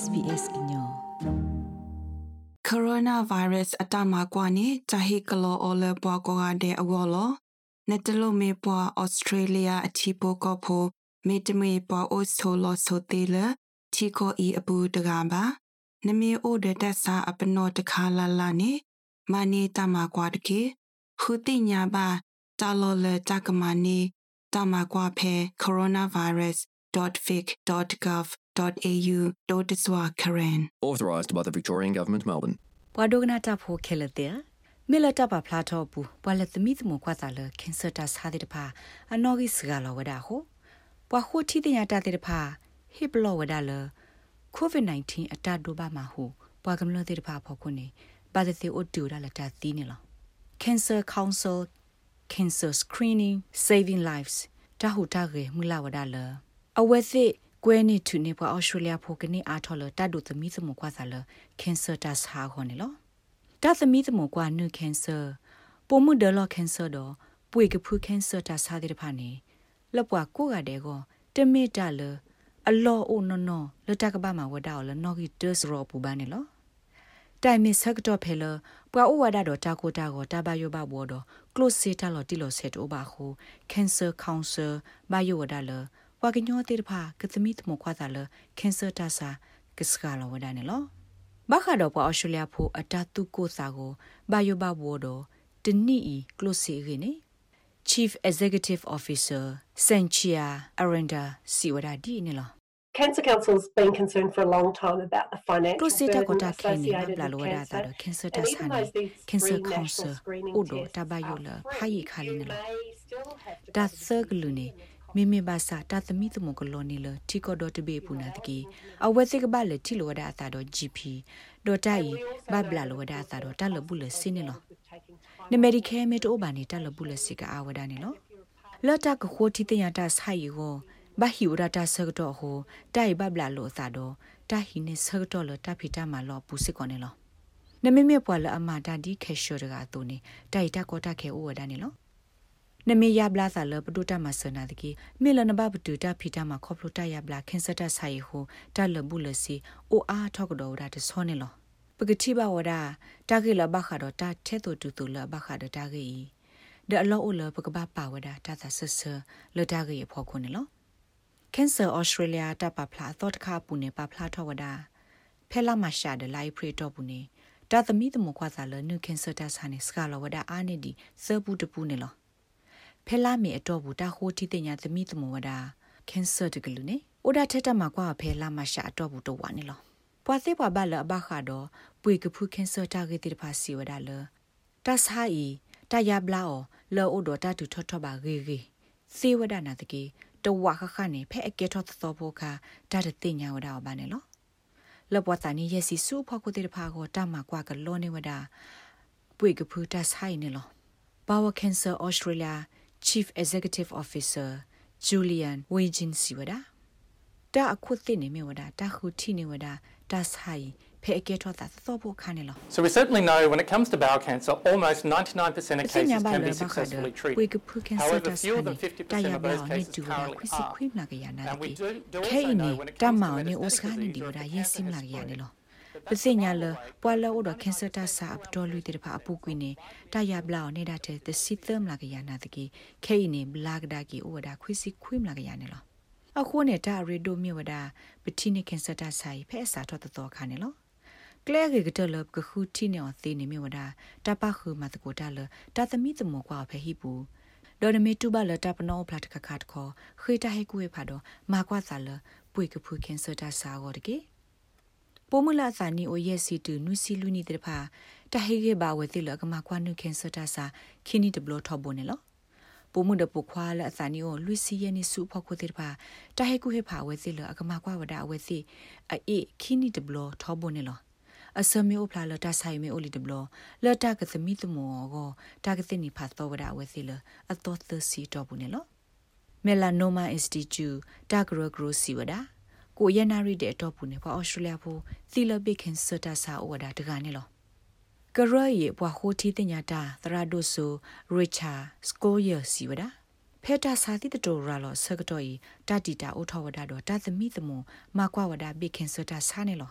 SBS ညော coronavirus အတမကွာနေတဟိကလောအလပွားကောတဲ့အဝလောနတလိုမေပွား Australia အချီပိုကောဖိုမေတမေပွား Australia ဆိုတေလချီကိုဤအပူတကပါနမေအိုဒတက်စာအပနောတခါလာလာနေမနီတမကွာတကေခုတိညာပါတာလောလတကမနီတမကွာဖဲ coronavirus.vic.gov.au ကရန် Authorised by the Victorian Government, Melbourne. ဘွာဒိုကနာတာဖိုခဲလတဲ့မေလတာပါဖလာတော့ဘူးဘွာလက်သမီသမကွာတာလကင်ဆာတာစာတဲ့တဖာအနော်ဂီစကလောဝဒါဟိုဘွာခိုတီတင်ရတာတဲ့တဖာဟိပလောဝဒါလ COVID-19 အတဒိုဘာမှာဟုဘွာကမလတဲ့တဖာဖော်ခုနေပါတဲ့အိုတူရလာတာတီးနေလော Cancer Council Cancer Screening Saving Lives တာဟူတာရေမူလာဝဒါလအဝဲစစ် ကွဲနေသူနေပွားအော်စတြေးလျဖိုကနေအားထော်လတတ်ဒုသမီသမကွာစားလကင်ဆာတတ်ဟာခေါ်နေလောတတ်သမီသမကွာနုကင်ဆာပိုမှုဒလောကင်ဆာတော့ပွေကဖူကင်ဆာတတ်ဟာတဲ့ဖာနေလပွားကိုကတဲ့ကိုတမေတလအလောအိုနော်နော်လတကဘာမှာဝဒါလနော်ဂီတစရောပူပါနေလောတိုင်မစ်ဆက်တော့ဖဲလပွာဥဝဒါတော့တာကိုတာကိုတာဘယောဘဘောတော့ close set လော်တီလော်ဆက်တော့ပါခု cancer council ဘယောဝဒါလ ဝါကညောတေတဖာကသမီသမခွာတာလကင်ဆာတာစာကစကလောဝဒနေလောဘခါတော့ပေါ်အော်စတြေးလျဖို့အတတုကိုစာကိုဘာယောဘဘောတော့တနီဤကလိုစီရင်း Chief Executive Officer Senchia Arenda Siwada di ne lo Cancer Council's been concerned for a long time about the financial Prosita burden kota khani associated bla with lo da cancer. da cancer And ta even though sani these cancer free national cancer screening odo tests ta ba yo are la free, pha yi khali ne you lo may still have to da go to the third lu ne mi mi ba sa ta thami tmo ko lo ni lo ti ko do to be pu na ti ki a we ti ka ba le ti lo da ta do gp do ta yi ba bla lo da ta do ta lo bu le sin ne lo ne medicare me to ba ni ta lo bu le si ka a wa da ni lo lo ta ko kho ti tin ya ta sa yi go ba hi ura ta sa do ho ta yi ba bla lo sa do ta hi ne sa do lo ta phi ta ma lo pu si ko ne lo နမေမေပွာလအမတာဒီခေရှောရကတူနေတိုက်တာကောတာခေအိုဝဒနေလော နမေယဘလာသလပဒုတမဆနာတကီမေလနဘပတူတာဖီတာမခေါပလိုတယဘလာခင်စတဆိုင်ဟိုတလဘူးလစီအိုအားထောက်တော်ရတဲ့ဆောနေလောပကတိဘဝဒတာကေလဘခါတော့တာထဲတူတူတူလဘခါတော့တာကေဒအလောအိုလပကဘပါဝဒတာသဆဆလတာကေဖော်ခုနေလော Cancer Australia တပဖလာတော့တခါပူနေပဖလာထောဝဒဖဲလာမရှာဒလိုက်ဖရီတော့ပူနေတာသမီသမကွာစားလနုခင်စတာဆာနေစကလဝဒအာနေဒီစပူတပူနေလော ဖဲလာမီအတော့ဘူးတာဟိုတီတင်ညာသမီသမဝဒခင်ဆာတကလူနေအိုဒါထက်တမကွာဖဲလာမရှာအတော့ဘူးတော့ဝါနေလောပွာစေပွာဘလအဘခါတော့ပွေကဖုခင်ဆာတာဂေတိတဖာစီဝဒလတဆာဤတယဘလာအောလောအိုဒတာတူထထပါဂေဂေစေဝဒနာတကေတဝါခခနေဖဲအကေထောသောဘောခဒါတတင်ညာဝဒဘာနေလောလဘဝတနီယစီစုဖောက်ကိုတဲ့ဖာကိုတမကွာကလောနေဝဒပွေကဖူတတ်ဟိုင်းနေလော Power Cancer Australia Chief Executive Officer Julian Wejin Siwada တာအခုသိနေမြဝဒတာခုထိနေဝဒတာဆိုင်ဖဲအကဲထောတာသောဖို့ခါနေလော So we certainly know when it comes to bowel cancer, almost 99% of စညာ cases ဘာ can လ be ဘခါ successfully ပွေ treated. ကဖူကန်ဆာ However, တာဆိုင် fewer than တာ50%ယာ of ဘာ those နေ cases တူတာ currently ခွစီခွိ are. မလာကရနာ And we တိ do, do ခဲ also နေ know when it တ comes မော to င်နေ metastatic ဩစကာနေ disease ဒီဝ or ဒ if ယေ cancer စင် has လာကရနေ spread, လော that ပ that's စညာလ the way ပွာလအိုဒကန်ဆာတာစာအတော်လူတဲ့ဖာအပူကွင်းနေတာယာဘလာနေတာတဲ့တစီသမလာကရနာတကေခဲနေဘလာကဒါကီဩဝဒခွစီခွိမလာကရနေလောအခုနေတာရေဒိုမြဝဒပတိနေကန်ဆာတာဆိုင်ဖဲအစာတော့တော်ခါနေလောကလဲကေကတလကခုတီနေအသေးနေမြဝဒတပခုမတကိုတလတသမီတမောကွာဖဲဟိပူဒေါ်နမီတူဘလတပနောဖလာတခခတ်ခေါ်ခေတဟဲကူဝေဖာတော့မာကွာစာလပွေကဖူကန်ဆာတာစာရောတကေ ပိုမလာစာနီအိုယက်စီတူနုစီလူနီတဖာတဟေကေဘာဝဲတိလကမကွာနုကန်ဆာတာစာခင်းနီတဘလထောဘုန်နေလောပိုမှုတပုခွာလအစာနီကိုလွီစီယနီစုဖောက်ခွတိတဖာတဟေကူဟေဖာဝဲစီလအကမကွာဝဒအဝဲစီအေခင်းနီတဘလထောဘုန်နေလောအစမေအိုဖလာလတာဆိုင်မေအိုလီတဘလလတာကသမီတမောကိုတာကတိနီဖတ်တော့ဝဒအဝဲစီလအတော်သစီတော့ဘူးနေလော Melanoma Institute တာဂရ ဂရစီဝဒကိုယနာရီတဲ့အတော့ဘူးနေပါဩစတြေးလျဖို့သီလပိခင်စတာစာဩဝဒတကနေလောကရယေဘွာဟိုတီတင်ညာတာသရဒိုဆိုရစ်ချာစကိုယစီဝဒဖဲတာစာတိတတိုရာလောဆကတော့ဤတတီတာအိုထောဝဒါတော့တသမီသမွန်မကွာဝဒါဘေခင်စတာဆာနေလော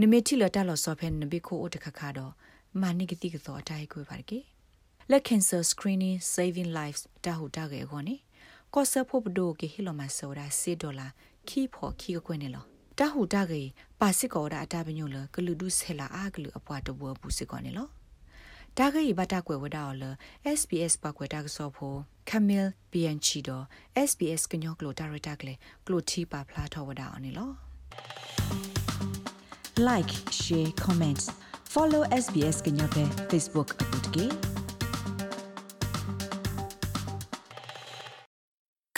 နမေတီလတာလောဆောဖန်နဘေခိုအိုတခခါတော့မာနိကတိကသောအတိုင်းကိုပါကေလက် cancer screening saving lives တာဟုတာကေခေါနေကောဆဖို့ပဒိုကေဟီလိုမဆိုတာ6ဒေါ်လာခီဖို့ခီကွနေလောတာဟုတာကေပါစစ်ကောဒါအတာပညိုလကလူဒုဆဲလာအာဂလူအပွားတဘောဘူးစစ်ကောနေလောတာဂေဘတာကွယ်ဝဒါော်လ SBS ပကွယ်တာကစောဖို့ကမီလ်ဘီအန်ချီဒို SBS ကညောကလိုတာရတာကလေကလိုတီပါဖလာထောဝဒါအော်နေလော like share comments follow SBS ကညောပဲ Facebook အပုတ်ကေ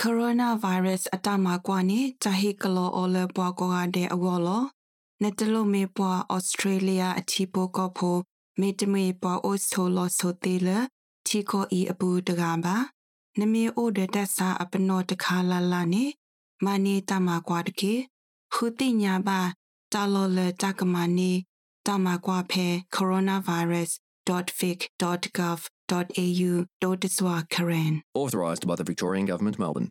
coronavirus အတမကွာနေတဟိကလောအော်လပွားကောကတဲ့အဝေါ်လောနဲ့တလို့မေပွားဩစတြေးလျအချီပိုကောဖိုမေတမေပွားအိုစထိုလောဆိုတေလချီကိုဤအပူတကပါနမေအိုဒတက်စာအပနောတခါလာလာနေမနီတမကွာတကေခုတိညာပါ တာလောလတကမနီတမကွာဖဲ coronavirus.vic.gov.au ဒိုတစွာခရန် Authorised by the Victorian Government, Melbourne.